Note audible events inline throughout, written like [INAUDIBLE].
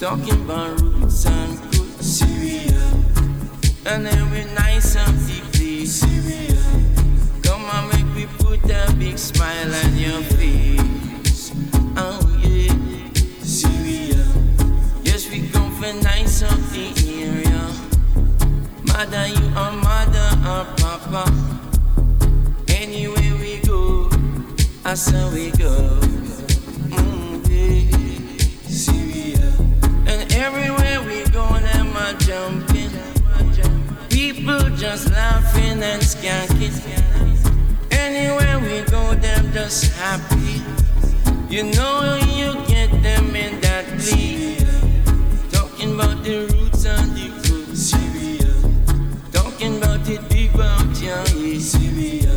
Talking about roots and good Syria. And then we nice and deeply. Come on, make me put a big smile on your face. Oh yeah, Syria. Yes, we come for nice of the area. Mother, you are mother or papa. Anywhere we go, I say we go. Mm, yeah, jumping. People just laughing and skanking. Anywhere we go, them just happy. You know you get them in that league. Talking about the roots and the good. Talking about the big bounty, yeah, Syria.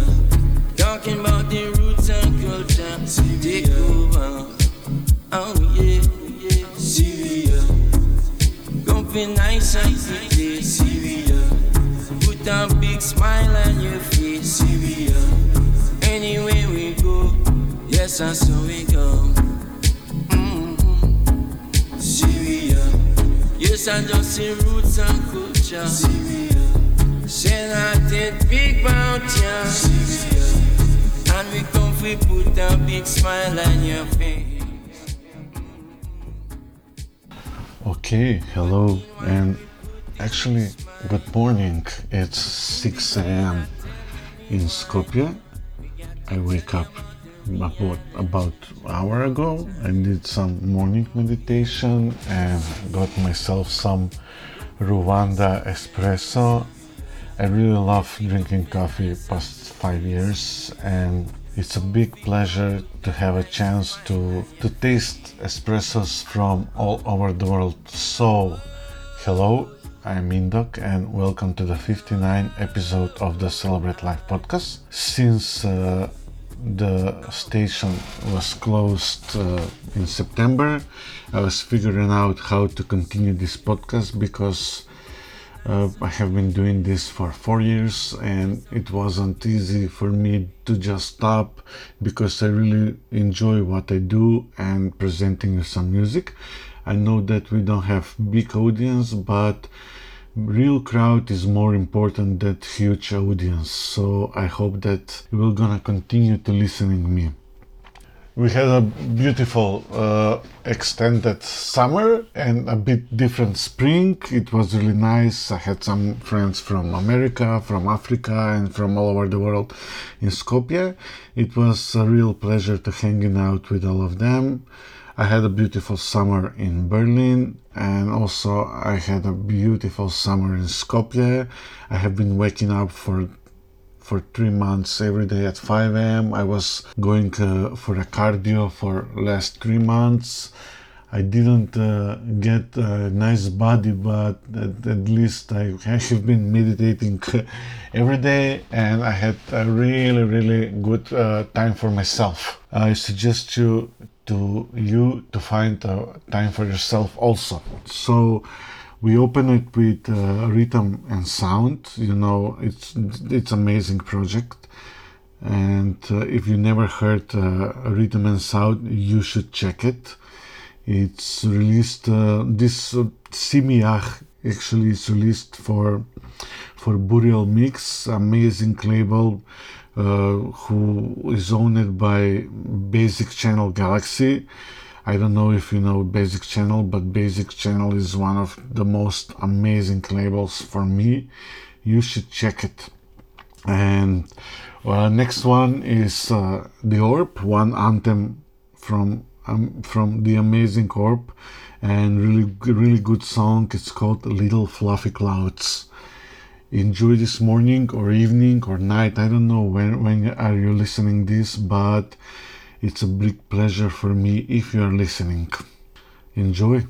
Talking about the roots and culture. Take over. Oh yeah, Be nice and pretty, Syria. Put a big smile on your face, Syria. Anywhere we go, yes, I saw we go. Mm-hmm. Yes, I just see roots and culture. Syria. Say that it big bounty, yeah. Syria. And we come, we put a big smile on your face. Okay, hello, and actually, good morning. It's 6 a.m. in Skopje. I wake up about about hour ago. I did some morning meditation and got myself some Rwanda espresso. I really love drinking coffee past five years and it's a big pleasure to have a chance to to taste espressos from all over the world. So, hello, I'm Indok and welcome to the 59 episode of the Celebrate Life podcast. Since uh, the station was closed uh, in September, I was figuring out how to continue this podcast because uh, I have been doing this for four years and it wasn't easy for me to just stop because I really enjoy what I do and presenting you some music. I know that we don't have big audience, but real crowd is more important than huge audience. So I hope that you will gonna continue to listening me. We had a beautiful uh, extended summer and a bit different spring. It was really nice. I had some friends from America, from Africa, and from all over the world in Skopje. It was a real pleasure to hanging out with all of them. I had a beautiful summer in Berlin and also I had a beautiful summer in Skopje. I have been waking up for for three months every day at 5 a.m. I was going uh, for a cardio for last three months. I didn't uh, get a nice body, but at, at least I, have [LAUGHS] been meditating [LAUGHS] every day and I had a really, really good uh, time for myself. I suggest you to you to find time for yourself also. So we open it with uh, rhythm and sound you know it's it's amazing project. And uh, if you never heard uh, rhythm and sound you should check it. It's released uh, this uh, simiach actually is released for for burial mix amazing label uh, who is owned by basic channel galaxy I don't know if you know Basic Channel, but Basic Channel is one of the most amazing labels for me. You should check it. And well, next one is uh, The Orb, one anthem from um, from the amazing Orb, and really really good song. It's called Little Fluffy Clouds. Enjoy this morning or evening or night. I don't know when when are you listening this, but it's a big pleasure for me if you are listening. Enjoy. Over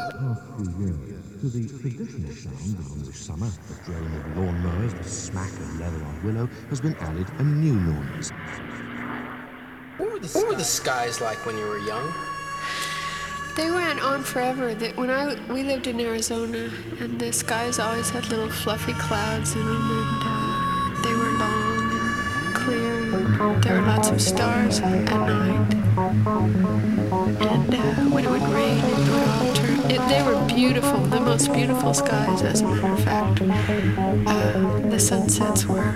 the past few years, to the traditional sound of English summer, the drone of lawn mowers, the smack of leather on willow, has been added a new noise. What were, the, what were the skies like when you were young? They went on forever. That when I we lived in Arizona, and the skies always had little fluffy clouds in them, and uh, there were lots of stars at night. And uh, when it would rain, it would all turn. It, they were beautiful, the most beautiful skies, as a matter of fact. Uh, the sunsets were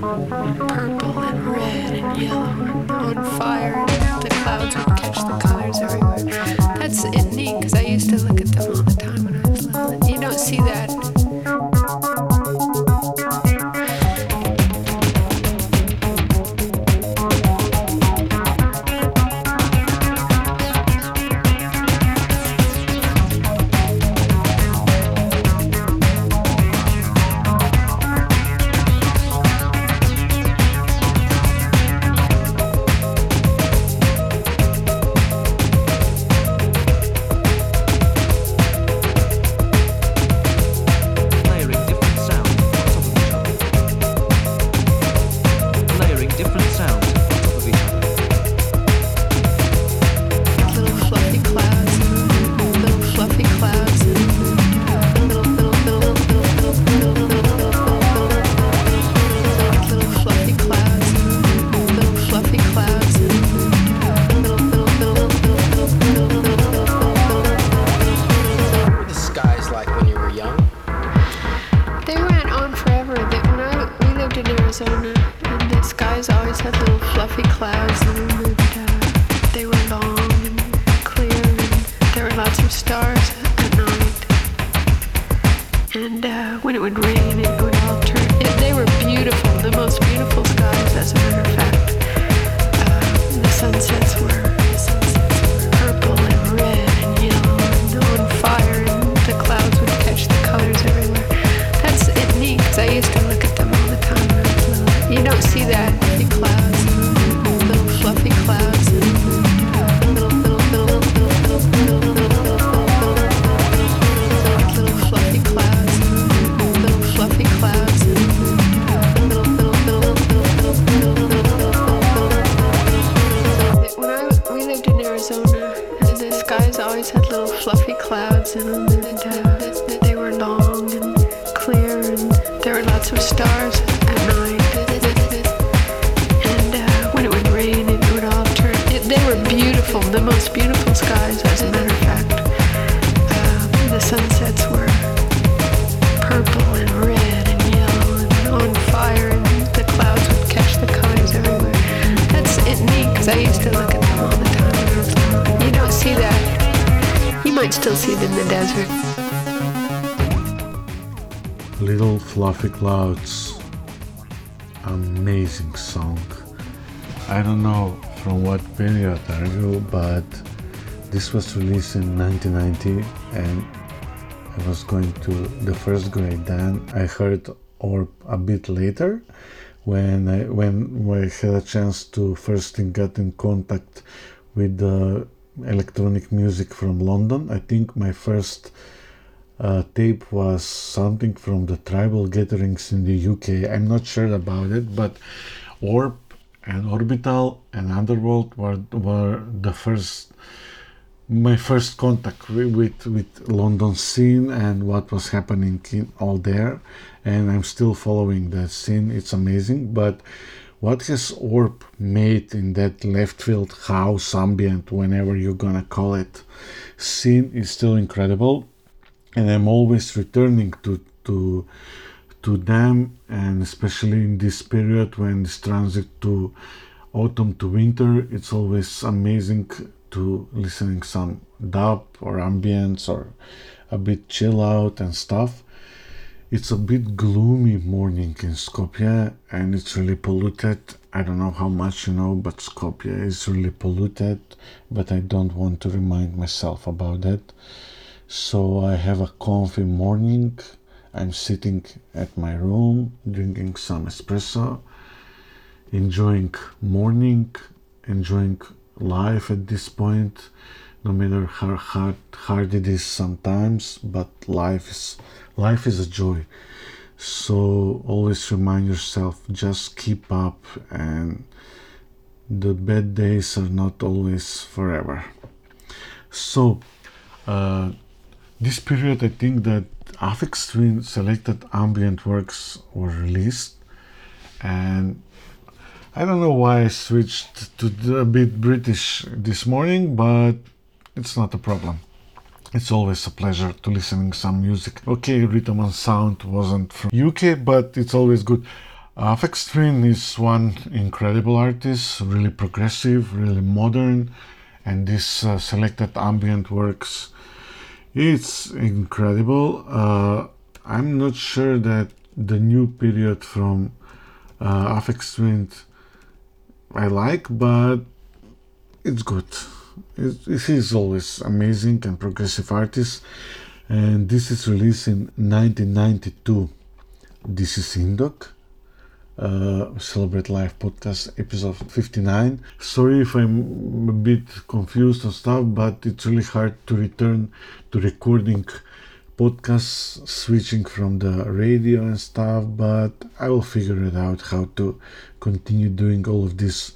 purple and red and yellow and on fire. And the clouds would catch the colors everywhere. That's it neat because I used to look at them all the time when I was little. You don't see that. Clouds. Amazing song. I don't know from what period are you, but this was released in 1990 and I was going to the first grade then. I heard Orb a bit later when I when I had a chance to first get in contact with the electronic music from London. I think my first tape was something from the tribal gatherings in the UK. I'm not sure about it, but Orb and Orbital and Underworld were were the first my first contact with with London scene and what was happening in all there. And I'm still following that scene. It's amazing. But what has Orb made in that left field house ambient whenever you're gonna call it scene is still incredible and I'm always returning to to to them and especially in this period when this transit to autumn to winter, it's always amazing to listening some dub or ambience or a bit chill out and stuff. It's a bit gloomy morning in Skopje and it's really polluted. I don't know how much you know, but Skopje is really polluted, but I don't want to remind myself about that. So I have a comfy morning. I'm sitting at my room drinking some espresso, enjoying morning, enjoying life at this point, no matter how hard, hard it is sometimes, but life is life is a joy. So always remind yourself, just keep up and the bad days are not always forever. So uh, this period I think that Aphex Twin selected ambient works were released and I don't know why I switched to a bit British this morning, but it's not a problem. It's always a pleasure to listening some music. Okay, Rhythm and Sound wasn't from UK, but it's always good. Aphex Twin is one incredible artist, really progressive, really modern, and this uh, selected ambient works, it's incredible. Uh, I'm not sure that the new period from uh, Aphex Twin I like, but it's good. It, it is always amazing and progressive artist, and this is released in 1992. This is Indok. Uh, Celebrate Life podcast episode 59. Sorry if I'm a bit confused and stuff, but it's really hard to return to recording podcasts, switching from the radio and stuff, but I will figure it out how to continue doing all of this.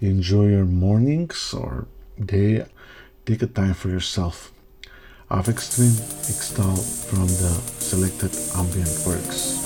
Enjoy your mornings or day. Take a time for yourself. Aphex Twin Xtal from the selected ambient works.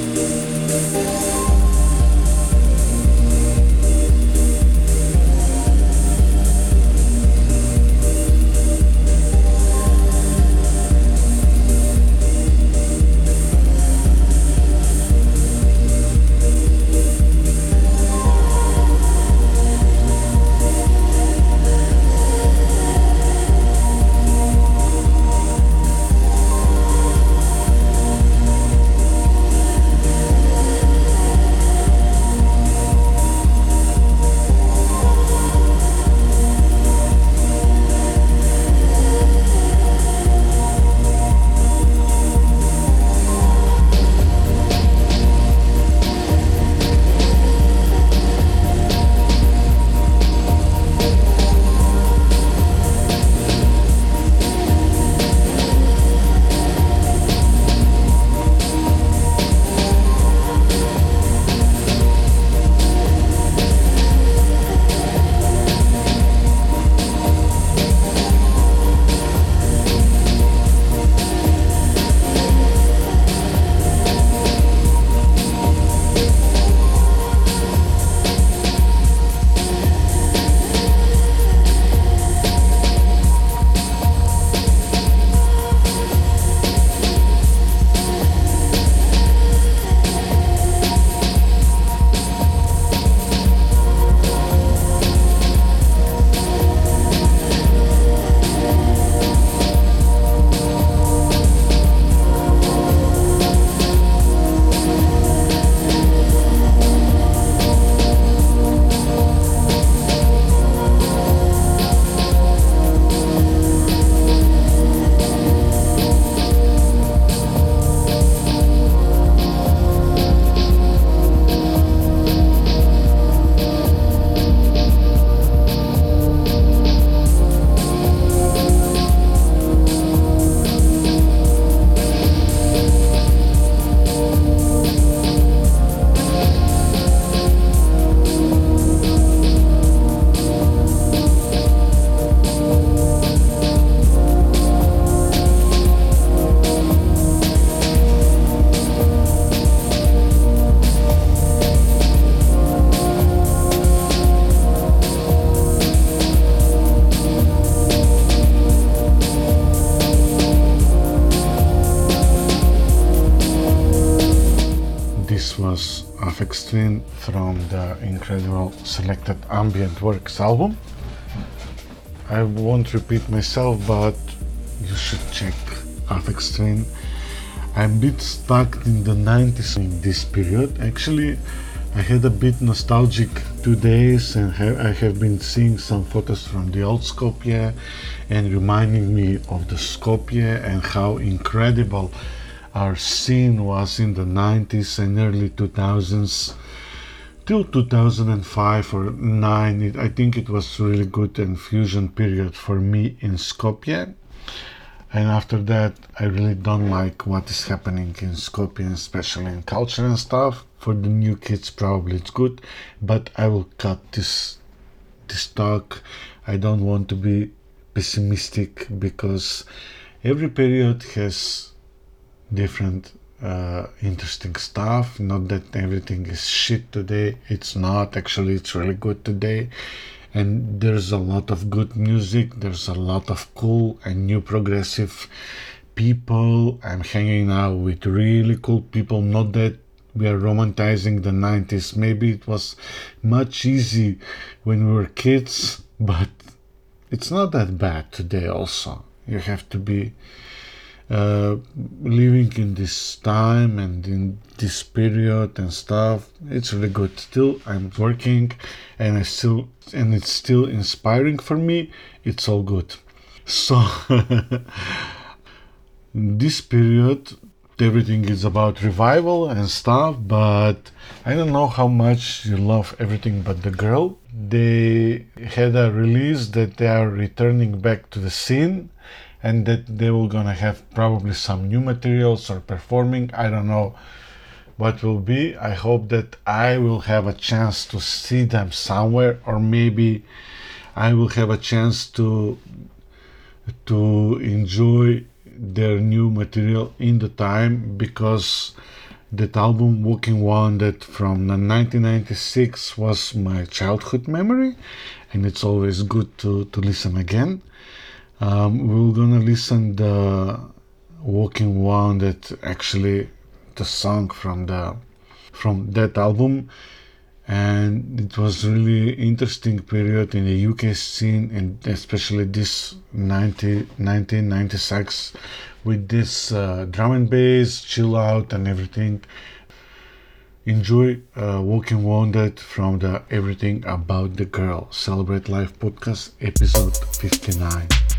16 from the incredible Selected Ambient Works album. I won't repeat myself, but you should check Arctic Strain. I'm a bit stuck in the 90s in this period. Actually, I had a bit nostalgic two days and ha I have been seeing some photos from the old Skopje and reminding me of the Skopje and how incredible our scene was in the 90s and early 2000s till 2005 or 9 it, i think it was really good and fusion period for me in skopje. And after that i really don't like what is happening in skopje especially in culture and stuff. For the new kids probably it's good but i will cut this this talk. I don't want to be pessimistic because every period has different uh, interesting stuff. Not that everything is shit today. It's not. Actually, it's really good today. And there's a lot of good music. There's a lot of cool and new progressive people. I'm hanging out with really cool people. Not that we are romanticizing the 90s. Maybe it was much easy when we were kids, but it's not that bad today also. You have to be uh, living in this time and in this period and stuff it's really good. Still i'm working and i still and it's still inspiring for me. It's all good. [LAUGHS] So this period everything is about revival and stuff but i don't know how much you love everything but the girl. They had a release that they are returning back to the scene and that they will gonna have probably some new materials or performing i don't know what will be. I hope that i will have a chance to see them somewhere or maybe i will have a chance to to enjoy their new material in the time because that album walking wounded from 1996 was my childhood memory and it's always good to, to listen again um, we're gonna listen the Walking Wounded actually the song from the from that album. And it was really interesting period in the UK scene and especially this 90, 1996 with this uh, drum and bass chill out and everything. Enjoy uh, Walking Wounded from the Everything But the Girl Celebrate Life podcast episode 59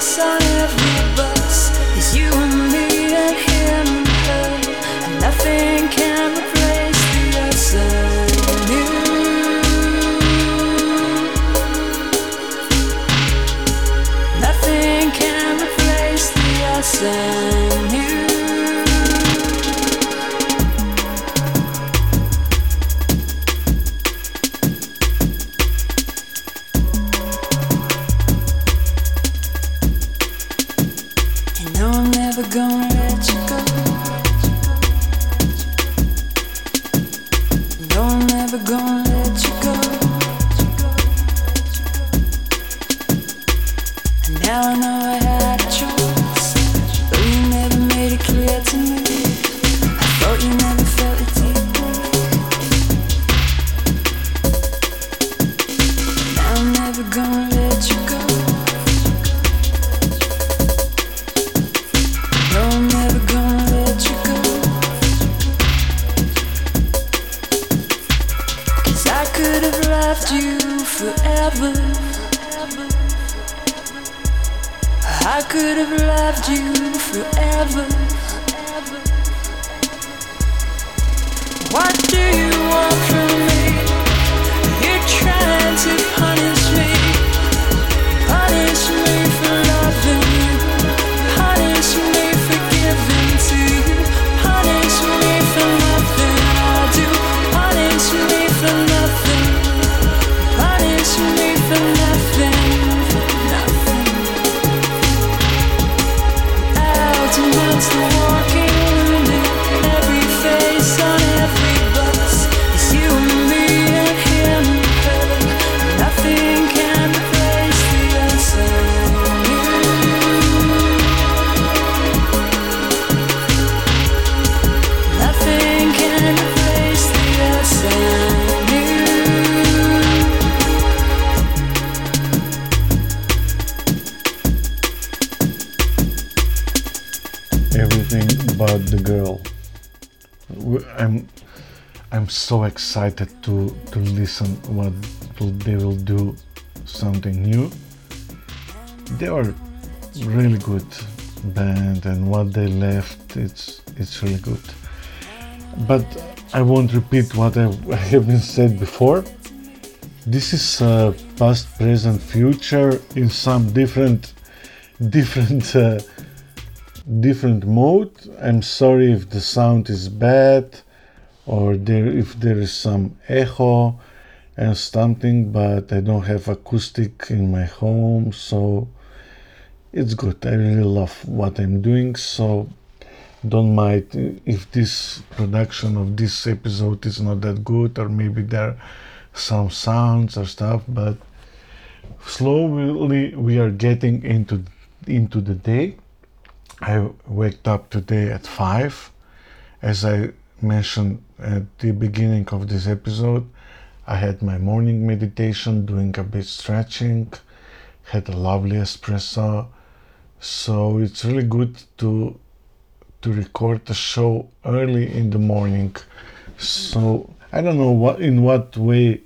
face on every could have loved you forever. Everything the girl. I'm I'm so excited to to listen what they will do something new. They are really good band and what they left it's it's really good. But I won't repeat what I [LAUGHS] have been said before. This is past, present, future in some different [LAUGHS] different uh, different mode. I'm sorry if the sound is bad or there if there is some echo and something, but I don't have acoustic in my home, so it's good. I really love what I'm doing, so don't mind if this production of this episode is not that good or maybe there are some sounds or stuff, but slowly we are getting into into the day. I waked up today at five. As I mentioned at the beginning of this episode, I had my morning meditation, doing a bit stretching, had a lovely espresso. So it's really good to to record the show early in the morning. So I don't know what in what way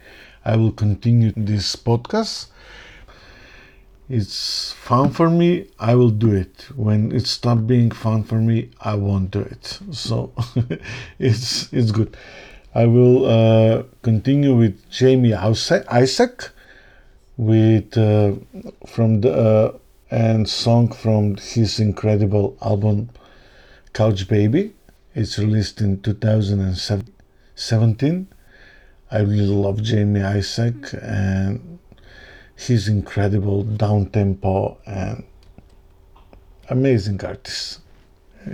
I will continue this podcast. It's fun for me, I will do it. When it stops being fun for me, I won't do it. So [LAUGHS] it's it's good. I will uh, continue with Jamie Isaac Isaac with uh, from the uh, and song from his incredible album Couch Baby. It's released in 2017. I really love Jamie Isaac and he's incredible down tempo and amazing artist.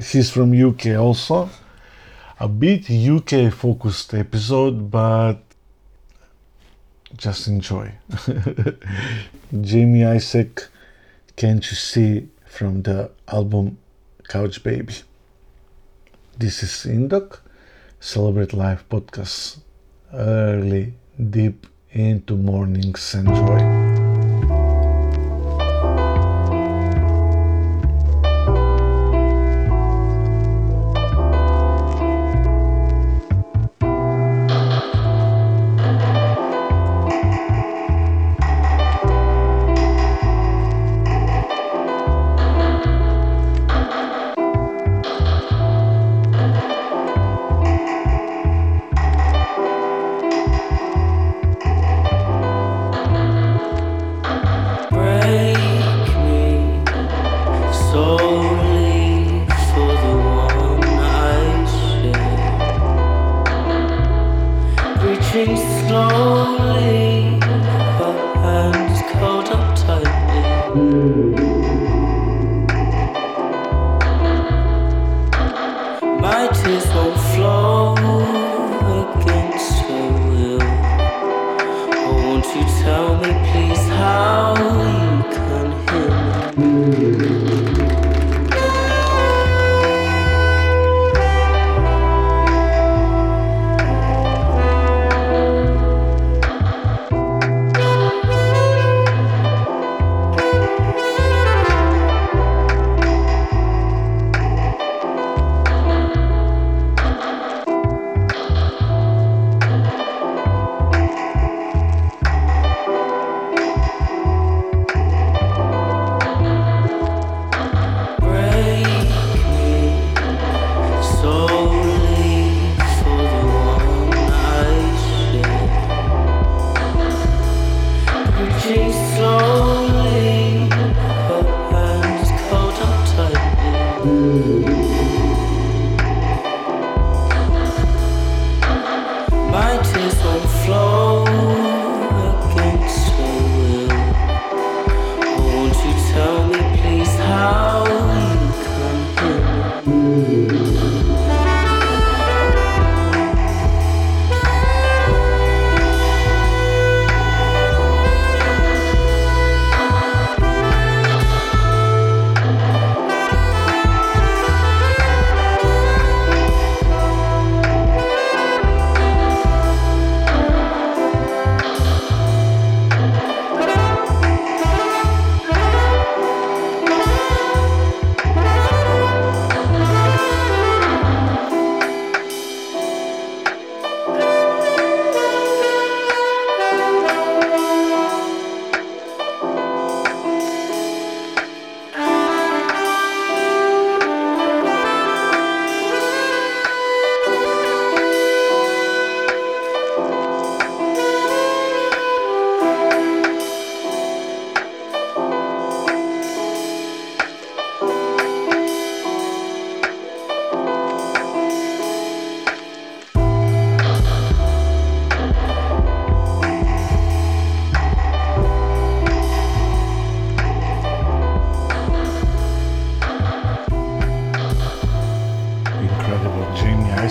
He's from UK also. A bit UK focused episode, but just enjoy. [LAUGHS] Jamie Isaac, Can't You See from the album Couch Baby. This is Indok, Celebrate Life podcast. Early, deep into mornings and won't you tell me, please, how you can hear me?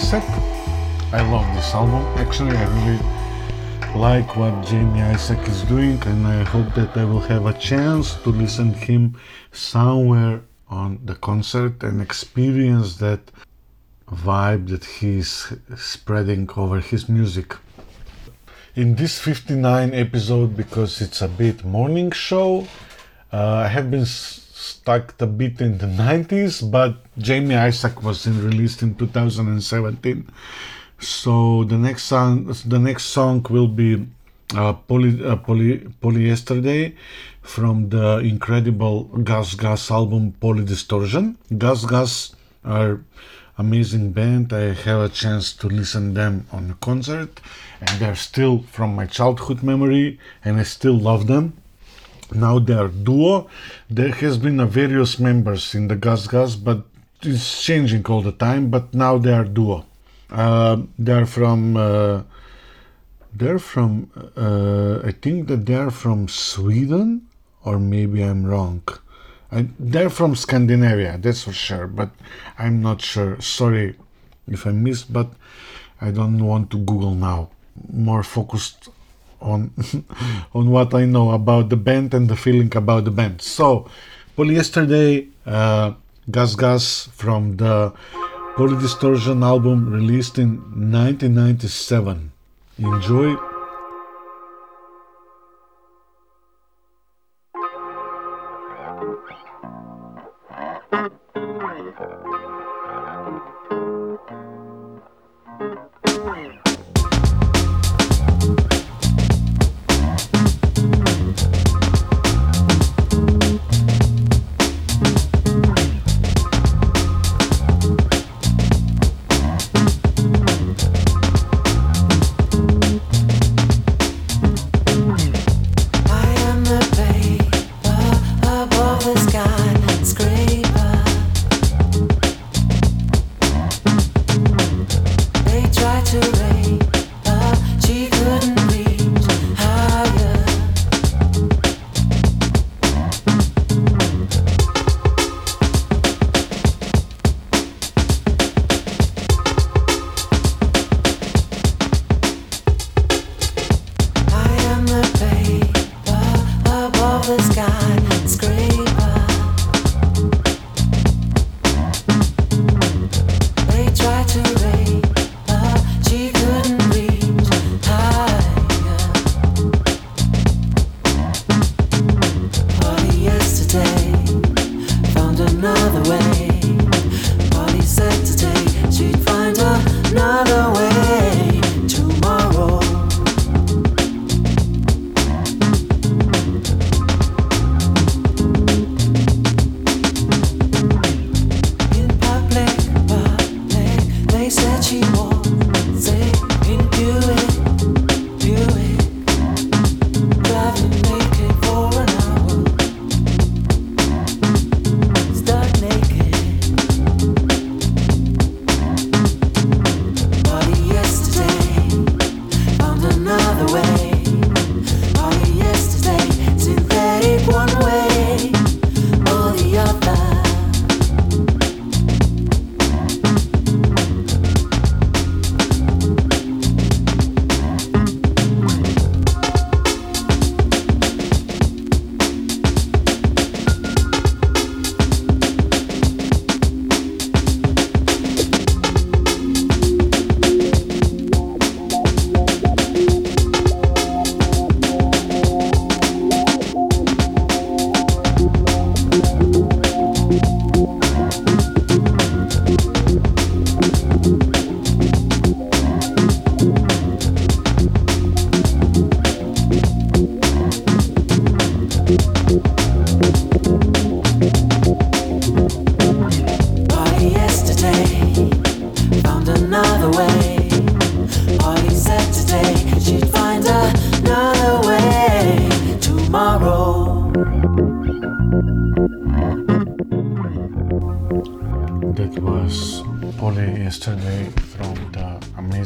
Gas album. Actually, I really like what Jamie Isaac is doing, and I hope that I will have a chance to listen him somewhere on the concert and experience that vibe that he's spreading over his music. In this 59 episode, because it's a bit morning show, uh, I have been s- stuck a bit in the 90s, but Jamie Isaac was released in 2017. So the next song, the next song will be uh, Poly, uh, Poly, Polyester Day from the incredible GusGus album Polydistortion. GusGus are amazing band. I have a chance to listen them on a concert, and they're still from my childhood memory, and I still love them now they are duo. There has been a various members in the GusGus but it's changing all the time but now they are duo. Uh, they're from uh, they're from uh, i think that they're from sweden or maybe i'm wrong. I, they're from scandinavia that's for sure but i'm not sure. Sorry if i missed but i don't want to google now. More focused on [LAUGHS] on what I know about the band and the feeling about the band. So, Polyester Day, uh, GusGus from the Polydistortion album released in 1997. Enjoy.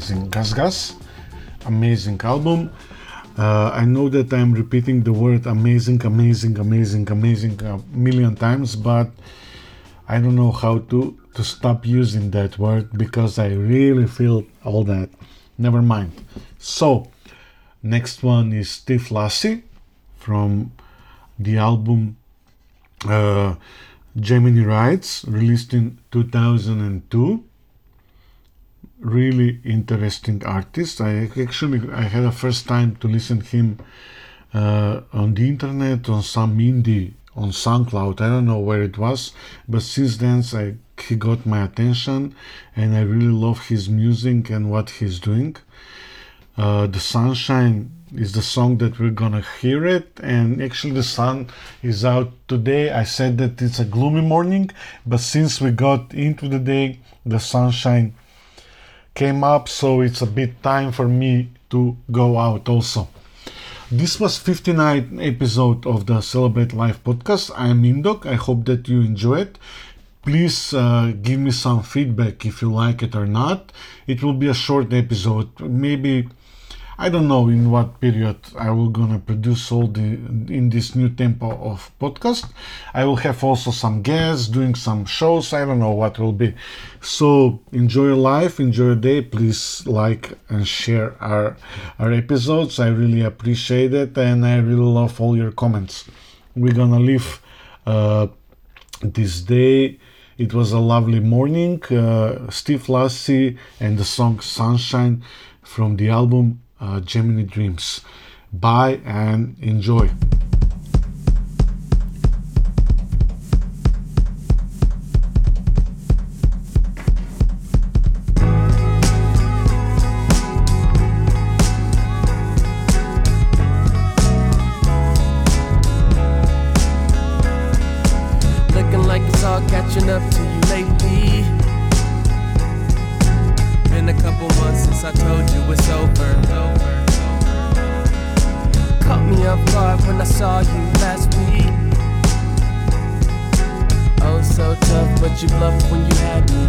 Amazing GusGus, amazing album. Uh, I know that I'm repeating the word amazing, amazing, amazing, amazing a million times, but I don't know how to, to stop using that word because I really feel all that never mind. So, next one is Steve Lassie from the album uh, Gemini Rides, released in 2002. Really interesting artist. I actually I had a first time to listen him uh, on the internet on some indie on SoundCloud. I don't know where it was, but since then I, he got my attention, and I really love his music and what he's doing. Uh, the sunshine is the song that we're gonna hear it and actually the sun is out today i said that it's a gloomy morning but since we got into the day the sunshine came up so it's a bit time for me to go out also. This was 59th episode of the celebrate life podcast. I'm indok. I hope that you enjoy it. Please uh, give me some feedback if you like it or not. It will be a short episode. Maybe I don't know in what period I will gonna produce all the in this new tempo of podcast. I will have also some guests doing some shows. I don't know what will be. So enjoy your life, enjoy your day. Please like and share our our episodes. I really appreciate it, and I really love all your comments. We're gonna leave uh, this day. It was a lovely morning. Uh, Steve Lassie and the song Sunshine from the album uh, Gemini Dreams. Bye and enjoy. Catching up to you Been a couple months since I told you it's over. Caught me off guard when I saw you last week. Oh, so tough, but you bluffed when you had me.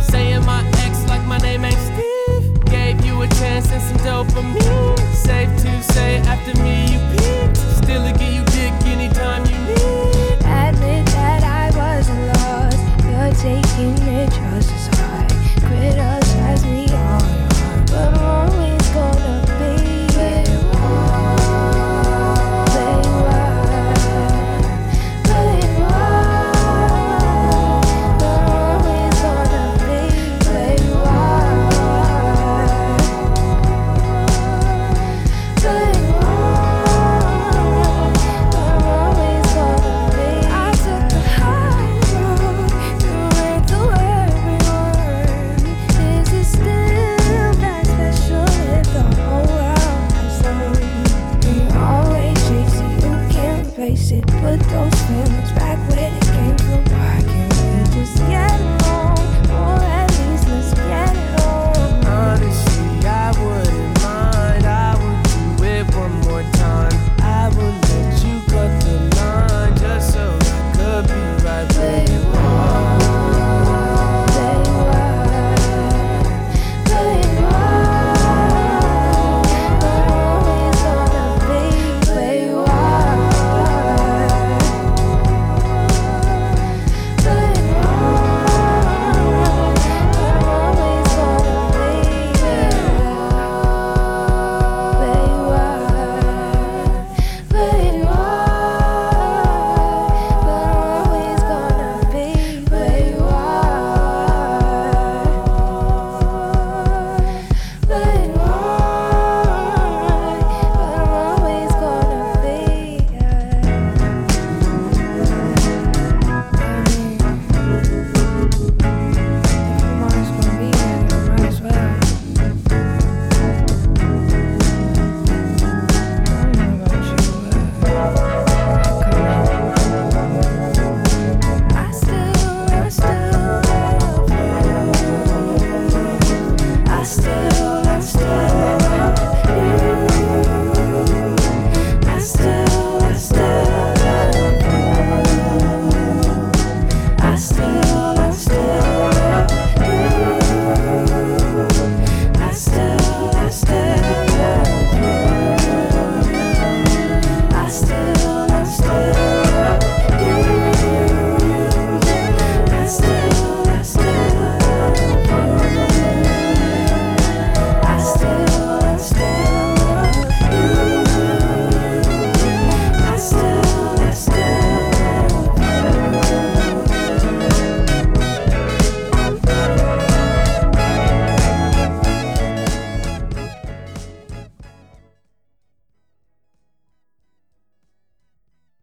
Saying my ex like my name ain't Steve. Gave you a chance and some dopamine. Safe to say, after me you peaked. Still to get you dick anytime you need. Admit that I was. You're taking it just as hard. Criticize me all your heart, but I'm